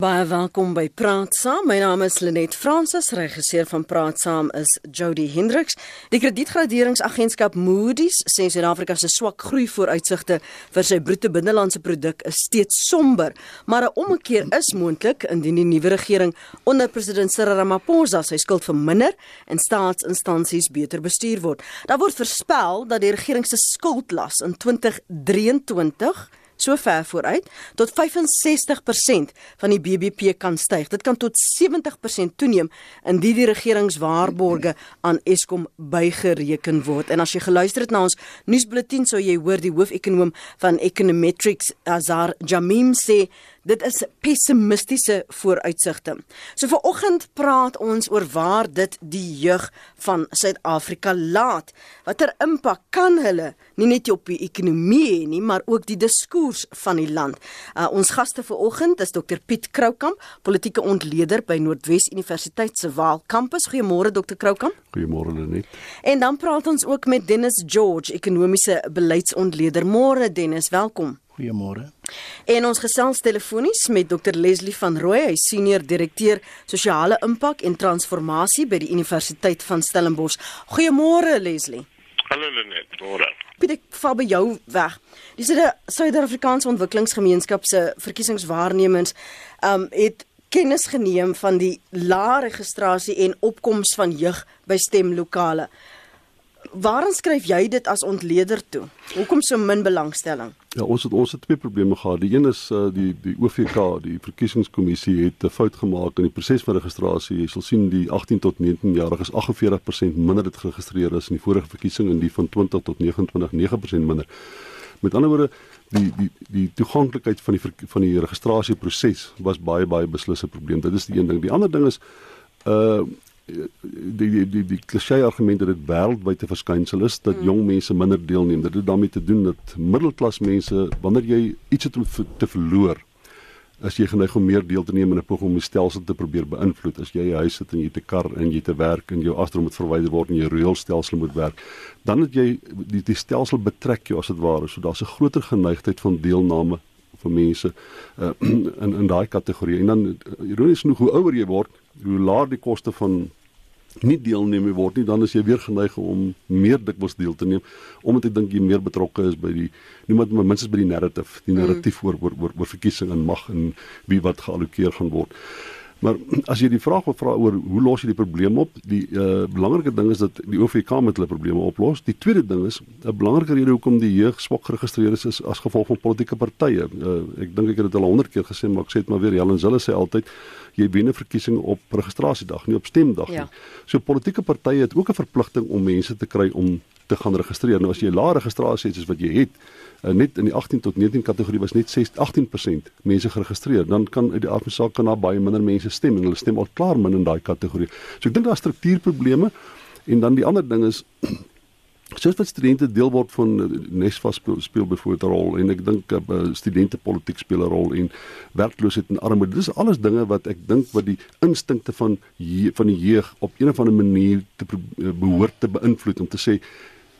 Baie welkom by Praat Saam. My naam is Lenet Fransis, regisseur van Praat Saam is Jody Hendriks. Die kredietgraderingsagentskap Moody's sê Suid-Afrika se swak groei vooruitsigte vir sy bruto binnelandse produk is steeds somber, maar 'n ommekeer is moontlik indien die nuwe regering onder president Cyril Ramaphosa sy skuld verminder en staatsinstansies beter bestuur word. Daar word voorspel dat die regering se skuldlas in 2023 so ver vooruit tot 65% van die BBP kan styg. Dit kan tot 70% toeneem indien die regeringswaarborge aan Eskom bygereken word. En as jy geluister het na ons nuusbulletin sou jy hoor die hoofekonoom van Econometrics Azar Jamim sê dit is pessimistiese vooruitsigte. So vir oggend praat ons oor waar dit die jeug van Suid-Afrika laat. Watter impak kan hulle nie net op die ekonomie hê nie, maar ook die diskurs van die land. Uh, ons gaste vir oggend is Dr Piet Kroukamp, politieke ontleder by Noordwes Universiteit se Waal kampus. Goeiemôre Dr Kroukamp. Goeiemôre Lenet. En dan praat ons ook met Dennis George, ekonomiese beleidsontleder. Môre Dennis, welkom. Goeiemôre. En ons gesels telefonies met Dr Leslie van Rooi, hy senior direkteur sosiale impak en transformasie by die Universiteit van Stellenbosch. Goeiemôre Leslie. Hallo Lenet, môre. Piet ek val by jou weg. Dis die Suid-Afrikaanse Ontwikkelingsgemeenskap se verkiesingswaarnemings um het kennis geneem van die lae registrasie en opkoms van jeug by stemlokale. Waarin skryf jy dit as ontleder toe? Hoekom so min belangstelling? Ja, ons het ons het twee probleme gehad. Die een is uh, die die OVK, die verkiesingskommissie het 'n fout gemaak in die proses van registrasie. Jy sal sien die 18 tot 19 jariges 48% minder het geregistreer as in die vorige verkiesing en die van 20 tot 29 9% minder. Met ander woorde, die die die toeganklikheid van die van die registrasieproses was baie baie beslis 'n probleem. Dit is die een ding. Die ander ding is uh die die die die klisjé argument dat dit wêreldwyd 'n verskynsel is dat mm. jong mense minder deelneem. Dit het daarmee te doen dat middelklas mense wanneer jy iets het om te verloor, as jy geneig om meer deel te neem in 'n poging om die stelsel te probeer beïnvloed. As jy 'n huis het en jy 'n kar en jy te werk en jou astro moet verwyder word en jou reëlstelsel moet werk, dan het jy die die stelsel betrek jou as dit ware. So daar's 'n groter geneigtheid van deelname vir mense uh, in in daai kategorie. En dan ironies genoeg hoe ouer jy word, hoe laer die koste van nie deelneem nie word nie dan is jy weer geneig om meer dikwels deel te neem omdat ek dink jy meer betrokke is by die niemand maar minstens by die narrative die narratief mm. oor oor oor, oor verkiesing en mag en wie wat geallokeer gaan word. Maar as jy die vraag wil vra oor hoe los jy die probleem op? Die uh belangrike ding is dat die OVK met hulle probleme oplos. Die tweede ding is 'n belangrike rede hoekom die jeug swak geregistreer is, is as gevolg van politieke partye. Uh ek dink ek het dit al 100 keer gesê, maar ek sê dit maar weer, Helen Zille sê altyd jy wen 'n verkiesing op registrasiedag, nie op stemdag ja. nie. So politieke partye het ook 'n verpligting om mense te kry om te gaan registreer. Nou as jy lae registrasie het soos wat jy het, uh, net in die 18 tot 19 kategorie was net 6 18% mense geregistreer. Dan kan uit die aard van saak kan daar baie minder mense stem en hulle stem al klaar min in daai kategorie. So ek dink daar struktuurprobleme en dan die ander ding is soos wat studente deel word van eh, Nesvas speel, speel byvoorbeeld 'n rol en ek dink uh, studente politiek speel 'n rol en werkloosheid en armoede dis alles dinge wat ek dink wat die instinkte van van die jeug op een of ander manier te behoort te beïnvloed om te sê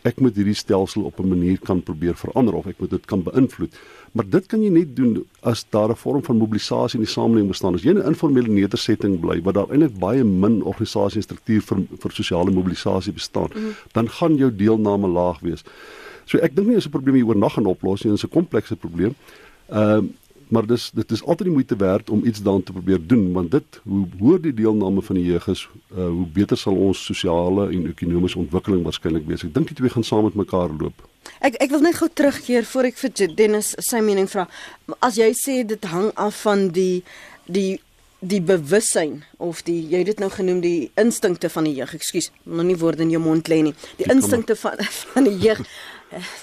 ek moet hierdie stelsel op 'n manier kan probeer verander of ek moet dit kan beïnvloed. Maar dit kan jy net doen as daar 'n vorm van mobilisasie in die samelewing bestaan. As jy 'n informele nedersetting bly waar daar eintlik baie min organisasie en struktuur vir vir sosiale mobilisasie bestaan, mm. dan gaan jou deelname laag wees. So ek dink nie is 'n probleem hier oornag gaan oplos nie, dit is 'n komplekse probleem. Ehm uh, maar dis dit is altyd die moeite werd om iets daaraan te probeer doen want dit hoe hoër die deelname van die jeug is uh, hoe beter sal ons sosiale en ekonomiese ontwikkeling waarskynlik wees. Ek dink die twee gaan saam met mekaar loop. Ek ek wil net gou terugkeer voor ek vir Dennis sy mening vra. As jy sê dit hang af van die die die bewussyn of die jy het dit nou genoem die instinkte van die jeug. Ekskuus nog nie woorde in jou mond lê nie. Die, die instinkte van van die jeug.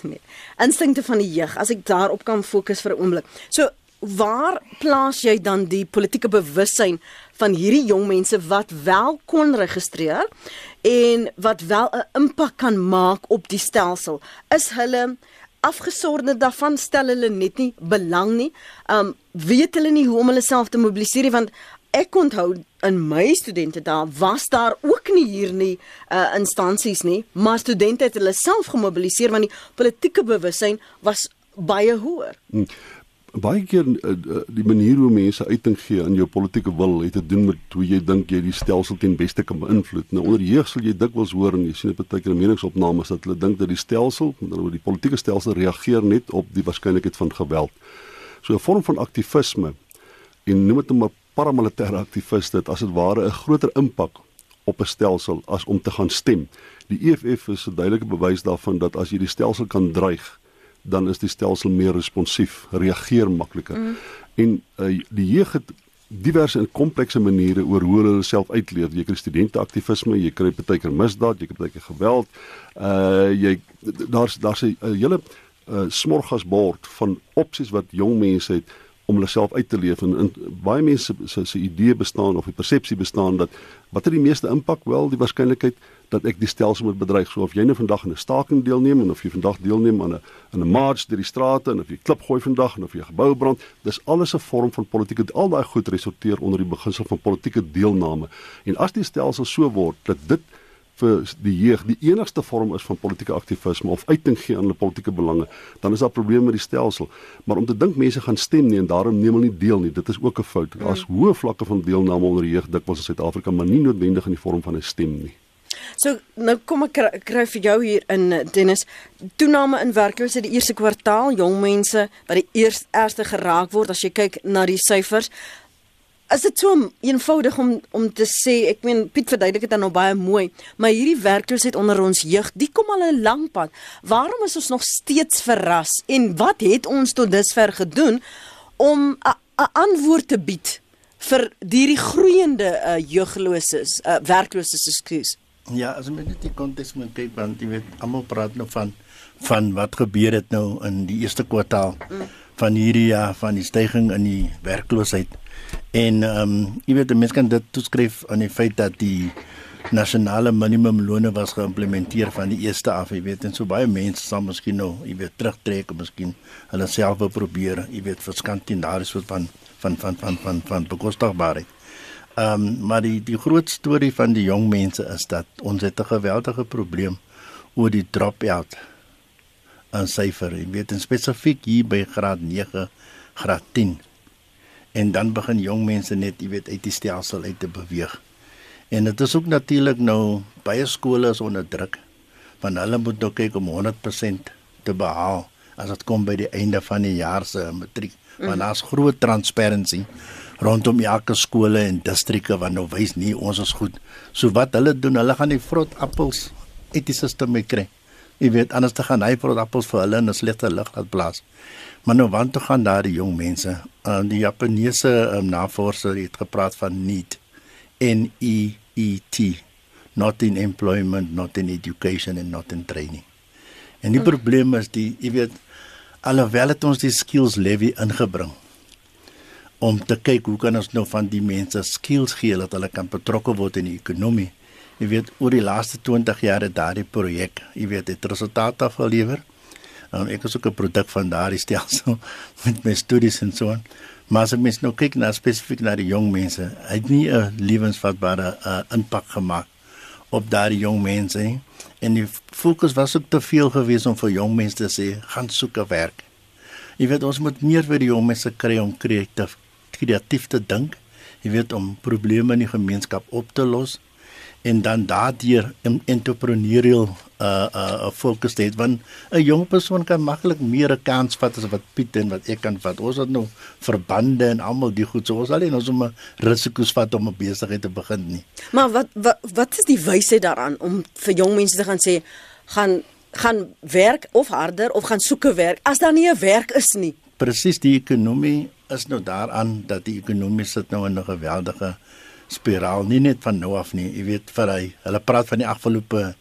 Nee. Instinkte van die jeug as ek daarop kan fokus vir 'n oomblik. So waar plaas jy dan die politieke bewussyn van hierdie jong mense wat wel kon registreer en wat wel 'n impak kan maak op die stelsel? Is hulle afgesorde daarvan stel hulle net nie belang nie. Um weet hulle nie hoe om hulle self te mobiliseer nie want ek onthou in my studente daar was daar ook nie hier nie uh instansies nie, maar studente het hulle self gemobiliseer want die politieke bewussyn was baie hoër. Hmm baie keer uh, die manier hoe mense uiting gee aan jou politieke wil het te doen met hoe jy dink jy die stelsel ten beste kan beïnvloed. Nou onder jeug sal jy dikwels hoor en jy sien dit baie keer in meningsopnames dat hulle dink dat die stelsel, met ander woorde die politieke stelsel reageer net op die waarskynlikheid van geweld. So 'n vorm van aktivisme en noem dit nou maar paramilitêre aktiviste het as dit ware 'n groter impak op 'n stelsel as om te gaan stem. Die EFF is 'n duidelike bewys daarvan dat as jy die stelsel kan dreig, dan is die stelsel meer responsief, reageer makliker. Mm. En uh, die jeug het diverse en komplekse maniere oor hoe hulle self uitleef. Jy kry studente aktivisme, jy kry partykeer misdaad, jy kry partykeer geweld. Uh jy daar's daar's 'n hele uh, smorgasbord van opsies wat jong mense het om hulle self uit te leef. En, en baie mense se se idee bestaan of die persepsie bestaan dat wat het die meeste impak? Wel die waarskynlikheid dat ek die stelsel moet bedreig. So of jy nou vandag in 'n staking deelneem en of jy vandag deelneem aan 'n aan 'n march deur die strate en of jy klip gooi vandag en of jy gebou brand dis alles 'n vorm van politieke al daai goed resorteer onder die beginsel van politieke deelname. En as die stelsel so word dat dit vir die jeug die enigste vorm is van politieke aktivisme of uiting gee aan hulle politieke belange, dan is daar probleme met die stelsel. Maar om te dink mense gaan stem nie en daarom neem hulle nie deel nie, dit is ook 'n fout. Daar's mm. hoë vlakke van deelname onder die jeug dikwels in Suid-Afrika, maar nie noodwendig in die vorm van 'n stem nie. So nou kom ek kry, kry vir jou hier in Dennis toename in werkloosheid die eerste kwartaal jong mense wat die eerste eerste geraak word as jy kyk na die syfers Is dit so eenvoudig om om te sê, ek meen Piet verduidelik dit dan nou baie mooi, maar hierdie werkloosheid onder ons jeug, die kom al 'n lang pad. Waarom is ons nog steeds verras en wat het ons tot dusver gedoen om 'n antwoord te bied vir hierdie groeiende uh, jeugloses, uh, werkloses, ekskuus? Ja, as mens net die konteks moet kyk want jy weet almal praat nou van van wat gebeur het nou in die eerste kwartaal mm. van hierdie jaar van die stygings in die werkloosheid. En ehm um, jy weet mense kan dit toeskryf aan die feit dat die nasionale minimumlone was geïmplementeer van die eerste af, jy weet, en so baie mense sal miskien nou, jy weet, terugtrek of miskien hulle self wil probeer, jy weet, daar is wat van van van van van van bekostigbaarheid. Ehm um, maar die die groot storie van die jong mense is dat ons het 'n geweldige probleem oor die drop-out aan syfer. Jy weet, en spesifiek hier by graad 9, graad 10 en dan begin jong mense net, jy weet, uit die stelsel uit te beweeg. En dit is ook natuurlik nou baie skole is onder druk want hulle moet nou kyk om 100% te behaal as dit kom by die einde van die jaar se matriek. Want mm. daar's groot transparency rondom elke skole en distrike wat nou wys nie ons is goed. So wat hulle doen, hulle gaan die vrot appels uit die stelsel kry. Jy weet, anders te gaan hy vrot appels vir hulle in 'n slegte lig laat blaas. Maar nou want toe gaan daar die jong mense. Uh, die Japaneese um, navorser het gepraat van need N E E T not in employment, not in education and not in training. En die hmm. probleem is die jy weet alhoewel het ons die skills levy ingebring om te kyk hoe kan ons nou van die mense skills gee dat hulle kan betrokke word in die ekonomie. Jy weet oor die laaste 20 jaar het daardie projek, jy weet, het resultate afgelewer. Um, ek is ook 'n produk van daardie stelsel met my studies en so aan. Maar as mens nou kyk na spesifiek na die jong mense, het nie 'n lewensvatbare uh, impak gemaak op daardie jong mense nie. En die fokus was ook te veel gewees om vir jong mense te sê gaan soek 'n werk. Jy weet ons moet meer vir die jong mense kry om kreatief kreatief te dink. Jy weet om probleme in die gemeenskap op te los en dan daardeur entrepreneurial uh uh fokus het want 'n jong persoon kan maklik meer 'n kans vat as wat Piet en wat ek kan vat. Ons het nou verbande en almal die goed. So ons alleen ons om risiko's vat om 'n besigheid te begin nie. Maar wat wat wat is die wysheid daaraan om vir jong mense te gaan sê gaan gaan werk of harder of gaan soek 'n werk as daar nie 'n werk is nie? Presies die ekonomie is nou daaraan dat die ekonomie sit nou in 'n geweldige spiraal nie net van nou af nie. Jy weet vir hy, hulle praat van die afgelope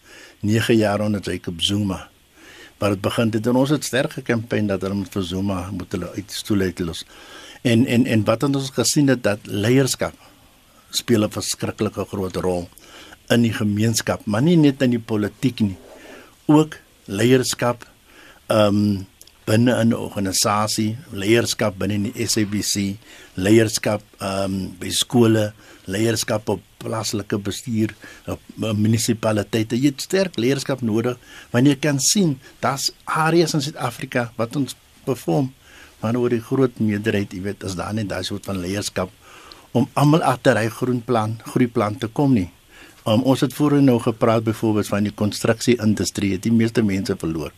9 jaar onder Jacob Zuma. Maar dit begin dit en ons het sterk gekampanje dat hulle met vir Zuma moet hulle uitstoel uit los. En en en wat ons gesien het dat leierskap speel 'n verskriklike groot rol in die gemeenskap, maar nie net in die politiek nie. Ook leierskap ehm um, binne 'n organisasie, leierskap binne die SABC, leierskap ehm um, by skole, leierskap op plaaslike bestuur op munisipaliteite. Jy het sterk leierskap nodig wanneer jy kan sien daar's areas in Suid-Afrika wat ons perform maar oor die groot meerderheid, jy weet, is daar net daai soort van leierskap om almal agter hy groenplan, groeiplan te kom nie. Um, ons het voorheen nou gepraat byvoorbeeld van die konstruksieindustrie, het die meeste mense verloor.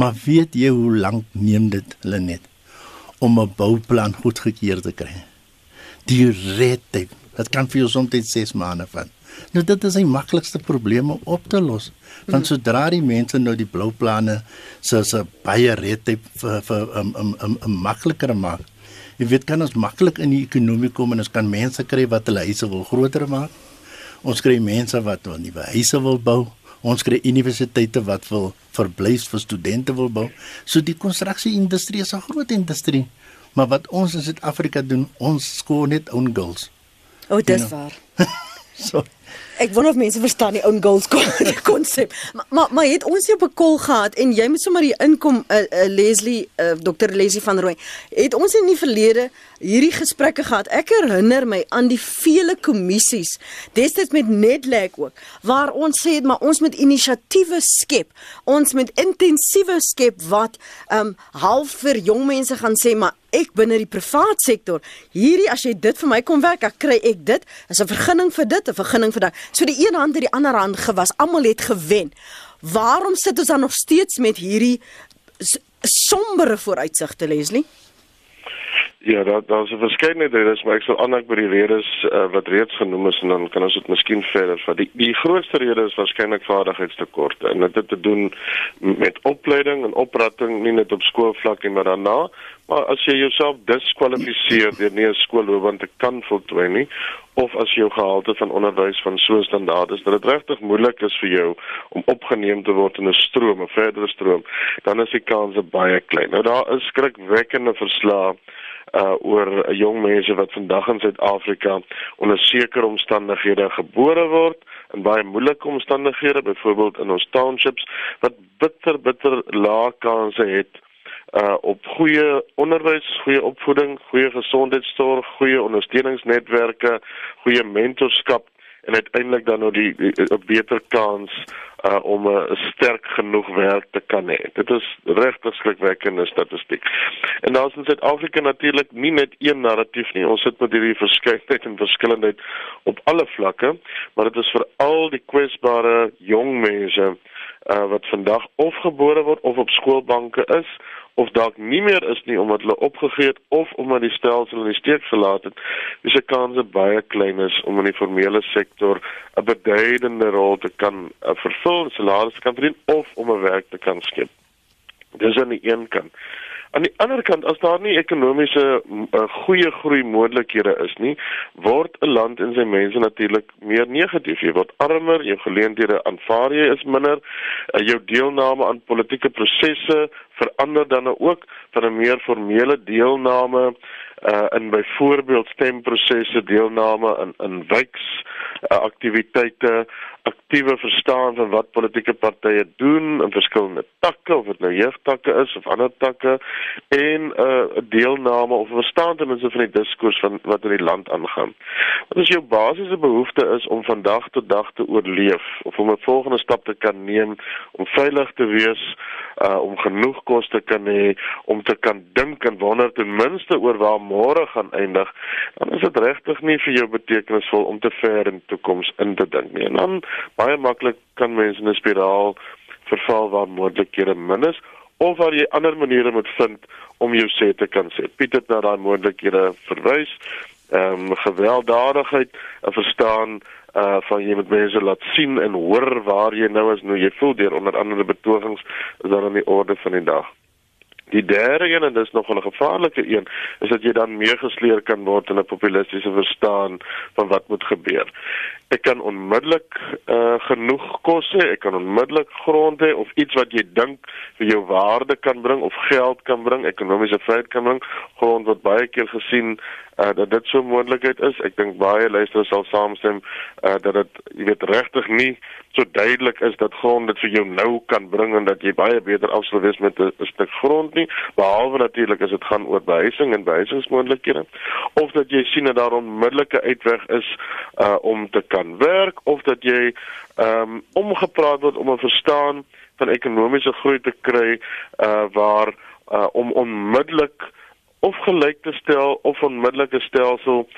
Maar weet jy hoe lank neem dit hulle net om 'n bouplan goedgekeur te kry? Die rette, dit kan vir jou soms 6 maande vat. Nou dit is die maklikste probleme op te los. Want sodra die mense nou die blou planne soos 'n baie rette vir vir 'n 'n 'n 'n makliker maak. Jy weet kan ons maklik in die ekonomie kom en ons kan mense kry wat hulle huise wil groter maak. Ons kry mense wat wil nuwe huise wil bou. Ons kry universiteite wat wil verblyf vir studente wil bou. So die konstruksieindustrie is 'n groot industrie. Maar wat ons in Suid-Afrika doen, ons skoon net own goals. O, oh, dis you know? waar. so Ek wonder of mense verstaan die own goals konsep. Maar maar maar het ons nie op 'n kol gehad en jy moet sommer hier inkom uh, uh, Leslie uh, Dr Leslie van Rooi. Het ons in die verlede hierdie gesprekke gehad? Ek herinner my aan die vele kommissies destyds met Netlek ook waar ons sê het maar ons moet inisiatiewe skep. Ons moet intensiewe skep wat um half vir jong mense gaan sê maar ek binne die privaat sektor hierdie as jy dit vir my kom werk, dan kry ek dit. Is 'n vergunning vir dit, 'n vergunning vir daai. So die een hand het die ander hand gewas. Almal het gewen. Waarom sit ons dan nog steeds met hierdie sombere vooruitsigte, Leslie? Ja, daar daar's 'n verskeidenheid redes, maar ek sal aanhou by die redes uh, wat reeds genoem is en dan kan ons dit miskien verder vat. Die die grootste rede is waarskynlik vaardigheidstekorte en dit het te doen met opleiding en opratting nie net op skoolvlak nie, maar daarna. Maar as jy jouself diskwalifiseer deur nie 'n skoolloopbaan te kan voltooi nie of as jou gehalte van onderwys van so standaard is dat dit regtig moeilik is vir jou om opgeneem te word in 'n stroom, 'n verdere stroom, dan is die kans baie klein. Nou daar is skrikwekkende verslae uh oor jong mense wat vandag in Suid-Afrika onder sekere omstandighede gebore word in baie moeilike omstandighede byvoorbeeld in ons townships wat bitter bitter lae kansse het uh op goeie onderwys, goeie opvoeding, goeie gesondheidsorg, goeie ondersteuningsnetwerke, goeie mentorskap en uiteindelik dan nou die 'n beter kans uh om 'n uh, sterk genoeg werk te kan hê. Dit is regtig skrikwekkende statistiek. En daar is in Suid-Afrika natuurlik nie net een narratief nie. Ons sit met hierdie verskeidenheid en verskillendheid op alle vlakke, maar dit is veral die kwesbare jong mense uh wat vandag of gebore word of op skoolbanke is of dalk nie meer is nie omdat hulle opgegee het of omdat die stelsel in die steek gelaat het, is die kanse baie klein is om in die formele sektor 'n beduidende rol te kan uh, vervul, salarisse kan verdien of om 'n werk te kan skep. Dis aan die een kant. Aan die ander kant as daar nie ekonomiese uh, goeie groei moontlikhede is nie, word 'n land en sy mense natuurlik meer negatief. Jy word armer, jou geleenthede aanvaar jy is minder, uh, jou deelname aan politieke prosesse verander dan nou ook van 'n meer formele deelname uh in byvoorbeeld stemprosesse deelname in in wyks uh, aktiwiteite aktiewe verstaan van wat politieke partye doen in verskillende takke of dit nou jeugtakke is of ander takke en 'n uh, deelname of verstaan ten minste van die diskurs van wat in die land aangaan. Wat is jou basiese behoefte is om van dag tot dag te oorleef of om 'n volgende stap te kan neem om veilig te wees, uh om genoeg kos te kan hê, om te kan dink en wonder ten minste oor waar môre gaan eindig, dan is dit regtig nie vir jou betekenisvol om te ver in die toekoms in te dink nie. En dan baie maklik kan mense in 'n spiraal verval waar moontlikhede min is of waar jy ander maniere moet vind om jou sê te kan sê. Piet het na daai moontlikhede verwys. Ehm um, gewelddadigheid, verstaan uh van jy moet mense laat sien en hoor waar jy nou is, nou jy voel deur onder andere betogings is daar aan die orde van die dag. Die derde een en dis nog 'n gevaarlike een is dat jy dan meegesleer kan word in 'n populistiese verstaan van wat moet gebeur. Ek kan onmiddellik uh genoeg kos hê, ek kan onmiddellik grond hê of iets wat jy dink vir jou waarde kan bring of geld kan bring, ekonomiese vryheid kan bring. Grond word baie keer gesien uh dat dit so 'n moontlikheid is. Ek dink baie luisteraars sal saamstem uh dat dit jy weet regtig nie so duidelik is dat grond dit vir jou nou kan bring en dat jy baie beter af sou wees met 'n stuk grond nie, behalwe natuurlik as dit gaan oor behuising en behuisingsmoontlikhede of dat jy sien dat daar onmiddellike uitweg is uh om te kan werk of dat jy um, omgepraat word om 'n verstaan van ekonomiese groei te kry uh waar uh om onmiddellik of gelyk te stel of onmiddellike stelsel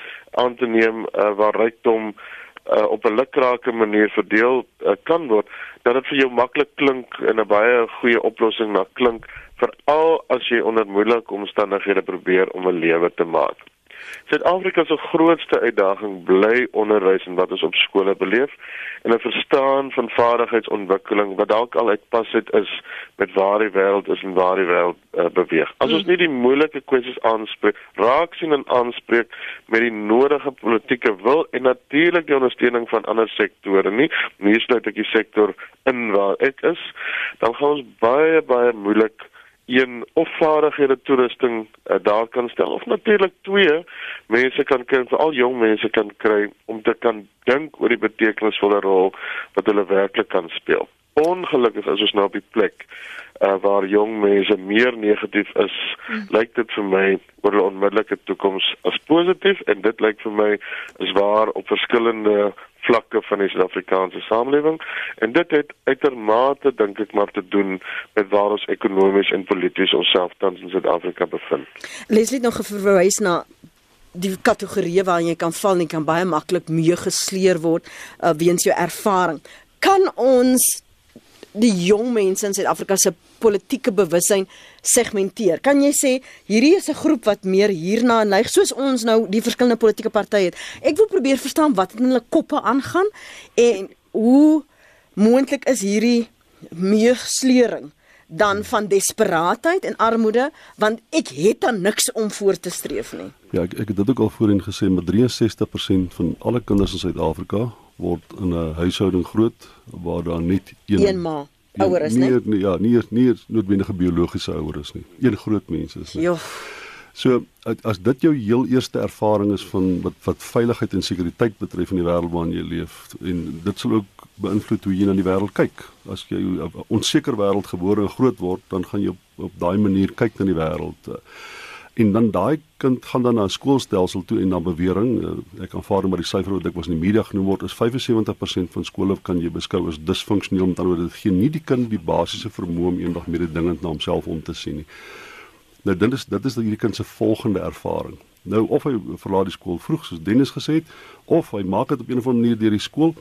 aan te neem uh, waar rykdom uh, op 'n lukrake manier verdeel uh, kan word dat dit vir jou maklik klink en 'n baie goeie oplossing na klink veral as jy onder moeilike omstandighede probeer om 'n lewe te maak. Suid-Afrika se grootste uitdaging bly onderwys en wat ons op skole beleef en 'n verstaan van vaardigheidsontwikkeling wat dalk al uitpas het is met waar die wêreld is en waar die wêreld uh, beweeg. As ons nie die moeilike kwessies aanspreek, raak sien en aanspreek met die nodige politieke wil en natuurlik die ondersteuning van ander sektore nie, nie sluit ek die sektor in waar ek is, dan gaan ons baie baie moeilik een of vaardighede toerusting uh, daar kan stel of natuurlik twee mense kan vir al jong mense kan kry om te kan dink oor die betekenisvolle rol wat hulle werklik kan speel. Ongelukkig is ons nou op die plek uh, waar jong mense meer negatief is, hmm. lyk dit vir my oor hulle onmiddellike toekoms as positief en dit lyk vir my is waar op verskillende vlakke van die Suid-Afrikaanse samelewing en dit het uitermate dink ek maar te doen met waar ons ekonomies en polities onsself tans in Suid-Afrika bevind. Leslie het nog verwys na die kategorieë waarin jy kan val en kan baie maklik mee gesleer word uh, weens jou ervaring. Kan ons die jong mense in Suid-Afrika se politieke bewussyn segmenteer. Kan jy sê hierdie is 'n groep wat meer hierna neig soos ons nou die verskillende politieke partye het. Ek wil probeer verstaan wat in hulle koppe aangaan en hoe moontlik is hierdie meesleuring dan van desperaatheid en armoede want ek het dan niks om voor te streef nie. Ja, ek ek het dit ook al voorheen gesê met 63% van alle kinders in Suid-Afrika word in 'n huishouding groot waar daar net een, een ma ouer is, nie? Nee, ja, nie nie noodwendige biologiese ouer is nie. Een groot mens is. Ja. So as dit jou heel eerste ervaring is van wat wat veiligheid en sekuriteit betref in die wêreld waarin jy leef en dit sal ook beïnvloed hoe jy na die wêreld kyk. As jy 'n onseker wêreld gebore en groot word, dan gaan jy op, op daai manier kyk na die wêreld. Uh, en dan daai kind gaan dan na 'n skoolstelsel toe en dan bewering. Uh, ek aanvaar maar die syfer wat ek was in die media genoem word is 75% van skole kan jy beskou as disfunksioneel. Met ander woorde dit gee nie die kind die basiese vermoë om eendag mededingend na homself om te sien nie. Nou dit is dit is hierdie kind se volgende ervaring. Nou of hy verlaat die skool vroeg soos Dennis gesê het of hy maak dit op 'n of ander manier deur die skool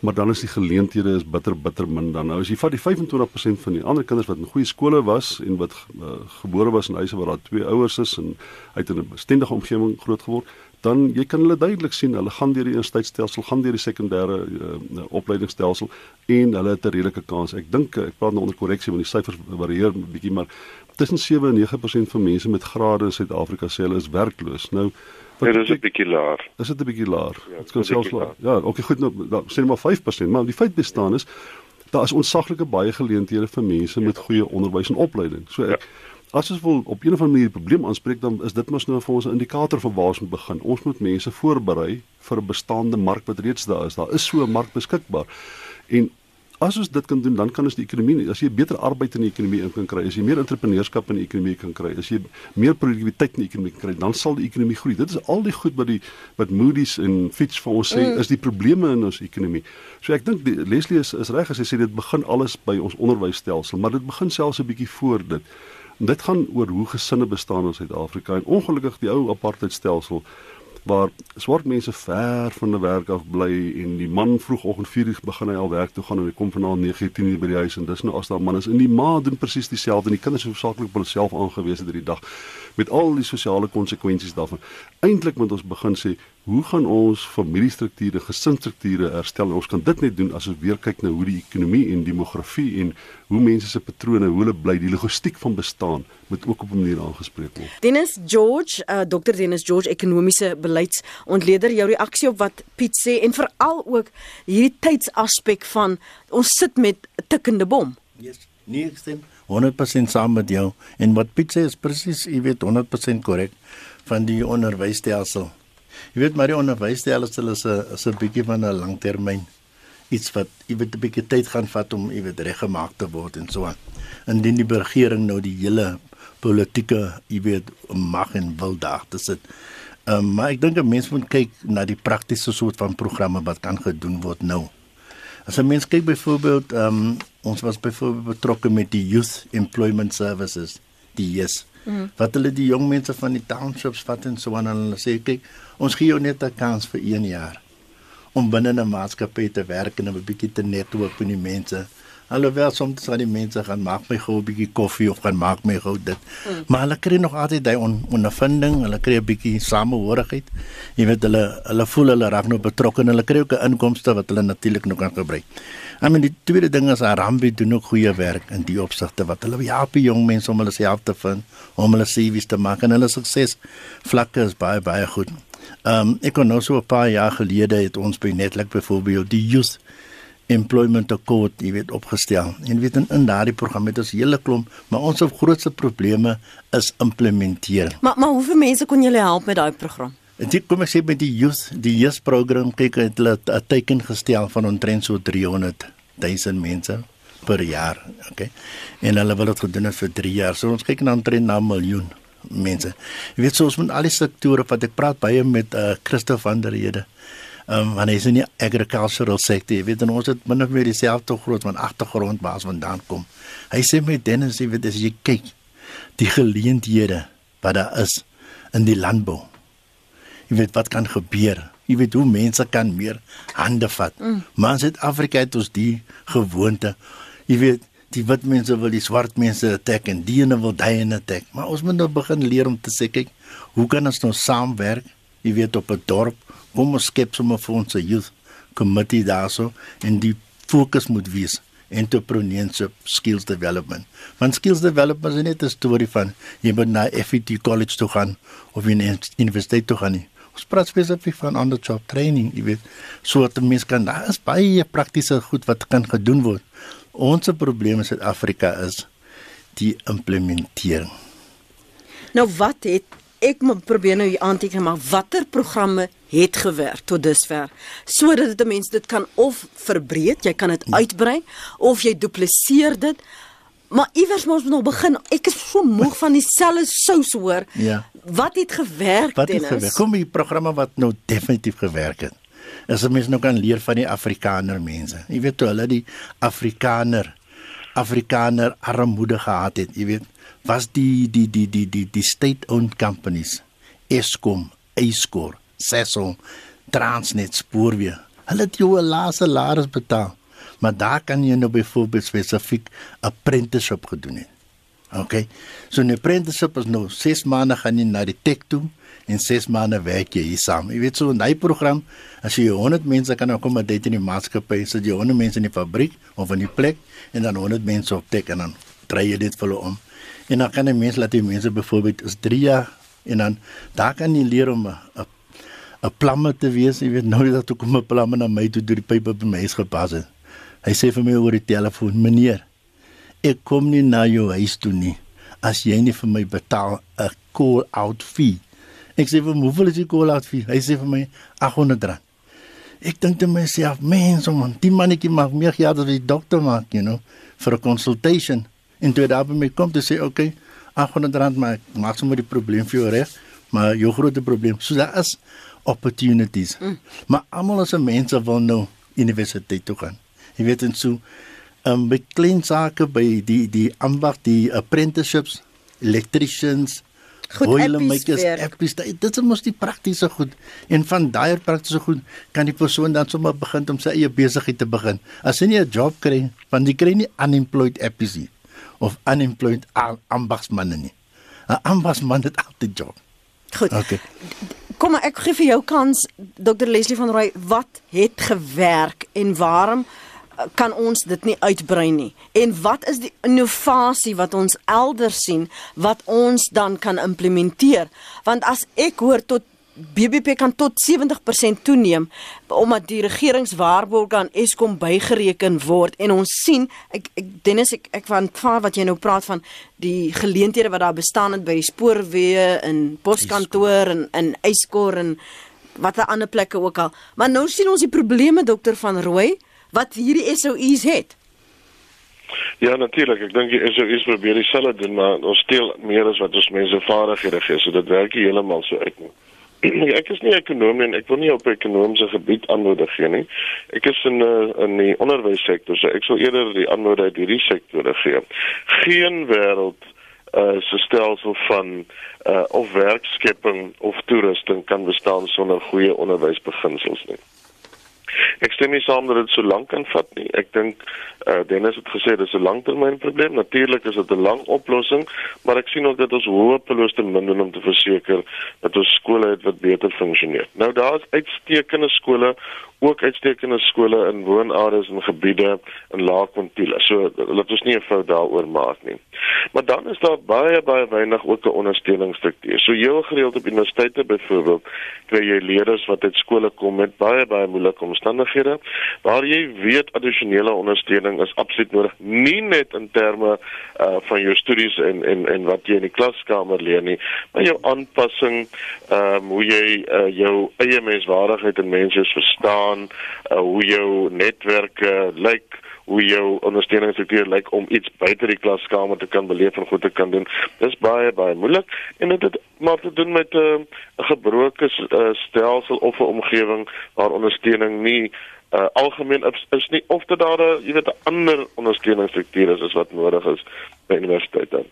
maar dan is die geleenthede is bitter bitter min dan. Nou as jy vat die 25% van die ander kinders wat in goeie skole was en wat uh, gebore was in huise waar daar twee ouers is en uit 'n bestendige omgewing groot geword, dan jy kan hulle duidelik sien, hulle gaan deur die universiteitsstelsel, gaan deur die sekondêre uh, opleidingsstelsel en hulle het 'n redelike kans. Ek dink ek praat nou onder korreksie want die syfers varieer bietjie, maar tussen 7 en 9% van mense met grade in Suid-Afrika sê hulle is werkloos. Nou dit is 'n bietjie laer. Is dit 'n bietjie laer? Ja, dit kan selfs laer. Ja, okay, goed nou, nou sê net maar 5%, maar die feit bestaan is daar is ontsaglike baie geleenthede vir mense ja. met goeie onderwys en opleiding. So ek ja. as ons wil op 'n of ander manier die probleem aanspreek, dan is dit mos nou vir ons 'n indikator van waar ons moet begin. Ons moet mense voorberei vir 'n bestaande mark wat reeds daar is. Daar is so 'n mark beskikbaar. En As ons dit kan doen, dan kan ons die ekonomie, as jy beter arbeid in die ekonomie in kan kry, as jy meer entrepreneurskap in die ekonomie kan kry, as jy meer produktiwiteit in die ekonomie kan kry, dan sal die ekonomie groei. Dit is al die goed wat die wat Moody's en Fitch vir ons sê mm. is die probleme in ons ekonomie. So ek dink Leslie is is reg as hy sê dit begin alles by ons onderwysstelsel, maar dit begin selfs 'n bietjie voor dit. En dit gaan oor hoe gesinne bestaan in Suid-Afrika en ongelukkig die ou apartheidstelsel waar swart mense ver van die werk af bly en die man vroegoggend 4:00 begin hy al werk toe gaan en hy kom vanaand 9:10 by die huis en dis nou as daai man is in die ma doen presies dieselfde en die kinders is hoofsaaklik op hulle self aangewese deur die dag met al die sosiale konsekwensies daarvan. Eintlik moet ons begin sê, hoe gaan ons familiestrukture, gesinsstrukture herstel? Ons kan dit net doen as ons weer kyk na hoe die ekonomie en demografie en hoe mense se patrone, hoe hulle bly, die logistiek van bestaan moet ook op 'n manier aangespreek word. Dennis George, uh, Dr. Dennis George, ekonomiese beleidsontleder, jou reaksie op wat Piet sê en veral ook hierdie tydsaspek van ons sit met 'n tikkende bom. Yes. Nee, ek stem 100% saam met jou en wat Piet sê is presies, jy weet 100% korrek van die onderwysstelsel. Jy weet maar die onderwysstelsel is 'n is 'n bietjie van 'n langtermyn iets wat jy weet 'n bietjie tyd gaan vat om jy weet reggemaak te word en so aan. Indien die regering nou die hele politieke jy weet mag en wil daar te sit. Um, maar ek dink 'n mens moet kyk na die praktiese soort van programme wat kan gedoen word nou. As 'n mens kyk byvoorbeeld, ehm um, ons was byvoorbeeld betrokke met die Youth Employment Services, die YES. Mm. Wat hulle die jong mense van die townships vat en so aan hulle sê kyk, ons gee jou net 'n kans vir 1 jaar om binne 'n maatskappy te werk en 'n bietjie te netwerk met die mense. Alhoewel soms sal die mense gaan maak my gou 'n bietjie koffie of gaan maak my gou dit. Mm. Maar hulle kry nog altyd daai on, ondervinding, hulle kry 'n bietjie samehorigheid. Jy weet hulle hulle voel hulle raak nou betrokke en hulle kry ook 'n inkomste wat hulle natuurlik nog kan gebruik. I mean die tweede ding is Arambi doen ook goeie werk in die opsigte wat hulle help die jong mense om hulle self te vind, om hulle CV's te maak en hulle sukses vlakke is baie baie goed. Ehm um, ek kon nou so 'n paar jaar gelede het ons by Netlik byvoorbeeld die youth employment accord, jy weet, opgestel. En weet in, in daardie program het ons hele klomp, maar ons grootste probleme is implementering. Maar maar hoeveel mense kon julle help met daai program? Dit kom ek sê met die youth, die youth program kyk het hulle 'n teken gestel van omtrent so 300 000 mense per jaar, okay? En hulle wil dit gedoen het vir 3 jaar. So ons kyk na omtrent na 'n miljoen mense. Jy weet soos met al die sektore wat ek praat baie met uh, Christo van der Rede um, want hy is in die agricultural sector. Jy weet en ons het min of meer dieselfde groot van agtergrond waar ons vandaan kom. Hy sê met Dennis, jy weet as jy kyk die geleenthede wat daar is in die landbou. Jy weet wat kan gebeur. Jy weet hoe mense kan meer hande vat. Mm. Maar in Suid-Afrika het ons die gewoonte. Jy weet die wit mense wil die swart mense attack en die ene wil daai ene attack. Maar ons moet nou begin leer om te sê kyk, hoe kan ons nou saamwerk? Jy weet op 'n dorp kom ons skep sommer vir ons youth committee daarso en die fokus moet wees entrepreneurship skills development. Want skills development is net 'n storie van jy moet na FET college toe gaan of in 'n universiteit toe gaan nie. Ons praat spesifiek van on the job training, jy weet, sodat mense kan daar is baie praktiese goed wat kan gedoen word. Ons probleem in Suid-Afrika is die implementering. Nou wat het ek moet probeer nou hier aanteken maar watter programme het gewerk tot dusver sodat dit mense dit kan of verbreek, jy kan dit ja. uitbrei of jy dupliseer dit. Maar iewers moet ons nog begin. Ek is so moeg van dieselfde sous hoor. Ja. Wat het gewerk wat Dennis? Wat het gewerk? Kom die programme wat nou definitief gewerk het. As jy mens nou kan leer van die Afrikaner mense. Jy weet toe hulle die Afrikaner Afrikaner armoede gehad het, jy weet, was die die die die die die state owned companies Eskom, Eskor, Sasol, Transnet, Spoorweë. Hulle het jou 'n laaste salaris betaal. Maar daar kan jy nou byvoorbeeld spesifiek 'n apprenticeship gedoen het. OK. So 'n apprenticeship is nou 6 maande gaan jy na die tech toe en 6 maande werk jy hier saam. Jy weet so 'n hy program, as jy 100 mense kan akkommodeer in die maatskappy, sit jy 100 mense in die fabriek of in die plek en dan 100 mense op tech en dan dry jy dit vir hulle om. En dan kan jy mense laat die mense byvoorbeeld is 3 jaar en dan daar kan jy leer om 'n 'n plamme te wees, jy weet nou dat ek kom 'n plamme na my toe deur die pype by my huis gepas het. Hy sê vir my oor die telefoon, meneer, ek kom nie na jou huis toe nie as jy nie vir my betaal 'n call out fee. Ek sê vir hom, hoeveel is die call out fee? Hy sê vir my 800 rand. Ek dink te myself, mens, man, die mannetjie maak meer geld as die dokter maak, you know, vir 'n consultation. En toe daar by my kom te sê, "Oké, okay, 800 rand maar maak sommer die probleem vir jou reg." Maar jou groot probleem, so daar is opportunities. Mm. Maar almal as mense wil nou universiteit toe gaan. Jy weet en so um by klein sake by die die ambag die apprenticeships, electricians, boiler makers, appies, dit is mos die praktiese goed. En van daai praktiese goed kan die persoon dan sommer begin om sy eie besigheid te begin. As jy nie 'n job kry, want jy kry nie unemployed appies nie of unemployed ambagsmanne nie. 'n Ambagsman het altyd 'n job. Goed. Okay. Kom maar ek gee vir jou kans Dr Leslie van Rooi, wat het gewerk en waarom kan ons dit nie uitbrei nie? En wat is die innovasie wat ons elders sien wat ons dan kan implementeer? Want as ek hoor tot BBP kan tot 70% toeneem omdat die regeringswaarborg aan Eskom bygereken word en ons sien ek, ek Dennis ek ek van wat jy nou praat van die geleenthede wat daar bestaan het by die spoorweë en poskantoor en in Eskor en watter ander plekke ook al maar nou sien ons die probleme dokter van Rooi wat hierdie SOU's het Ja natuurlik, ek dink die SOU's probeer dieselfde doen maar ons steel meer as wat ons mense vaardighede gee, so dit werk nie heeltemal so uit nie. ek is nie ekonom en ek wil nie op ekonomiese gebied antwoorde gee nie. Ek is in uh, in die onderwyssektor, so ek sal eerder die antwoorde uit hierdie sektore gee. Geen wêreld uh so stelsel van uh of werkskepping of toerusting kan bestaan sonder goeie onderwysbeginsels nie. Ek stem nie saam dat dit so lank kan vat nie. Ek dink uh Dennis het gesê dis 'n langtermynprobleem. Natuurlik is dit 'n lang oplossing, maar ek sien ook dat ons hopeloos te min doen om te verseker dat ons skole het wat beter funksioneer. Nou daar's uitstekende skole ook uitstekende skole in woonareas en gebiede in Laagpontile. So laat ons nie 'n fout daaroor maak nie. Maar dan is daar baie baie weinig ook 'n ondersteuningsstruktuur. So heel gereeld op universiteite byvoorbeeld kry jy leerders wat uit skole kom met baie baie moeilike omstandighede waar jy weet addisionele ondersteuning is absoluut nodig, nie net in terme uh van jou studies en en en wat jy in die klaskamer leer nie, maar jou aanpassing, ehm um, hoe jy uh, jou eie menswaardigheid en mense verstaan verstaan uh, hoe jou netwerke lyk hoe jou ondersteuningsstruktuur lyk om iets buite die klaskamer te kan beleef en goed te kan doen. Dis baie baie moeilik en dit het maar te doen met 'n uh, gebroke uh, stelsel of 'n omgewing waar ondersteuning nie uh, algemeen is, is nie of dit daar 'n jy weet 'n ander ondersteuningsstruktuur is as wat nodig is by universiteite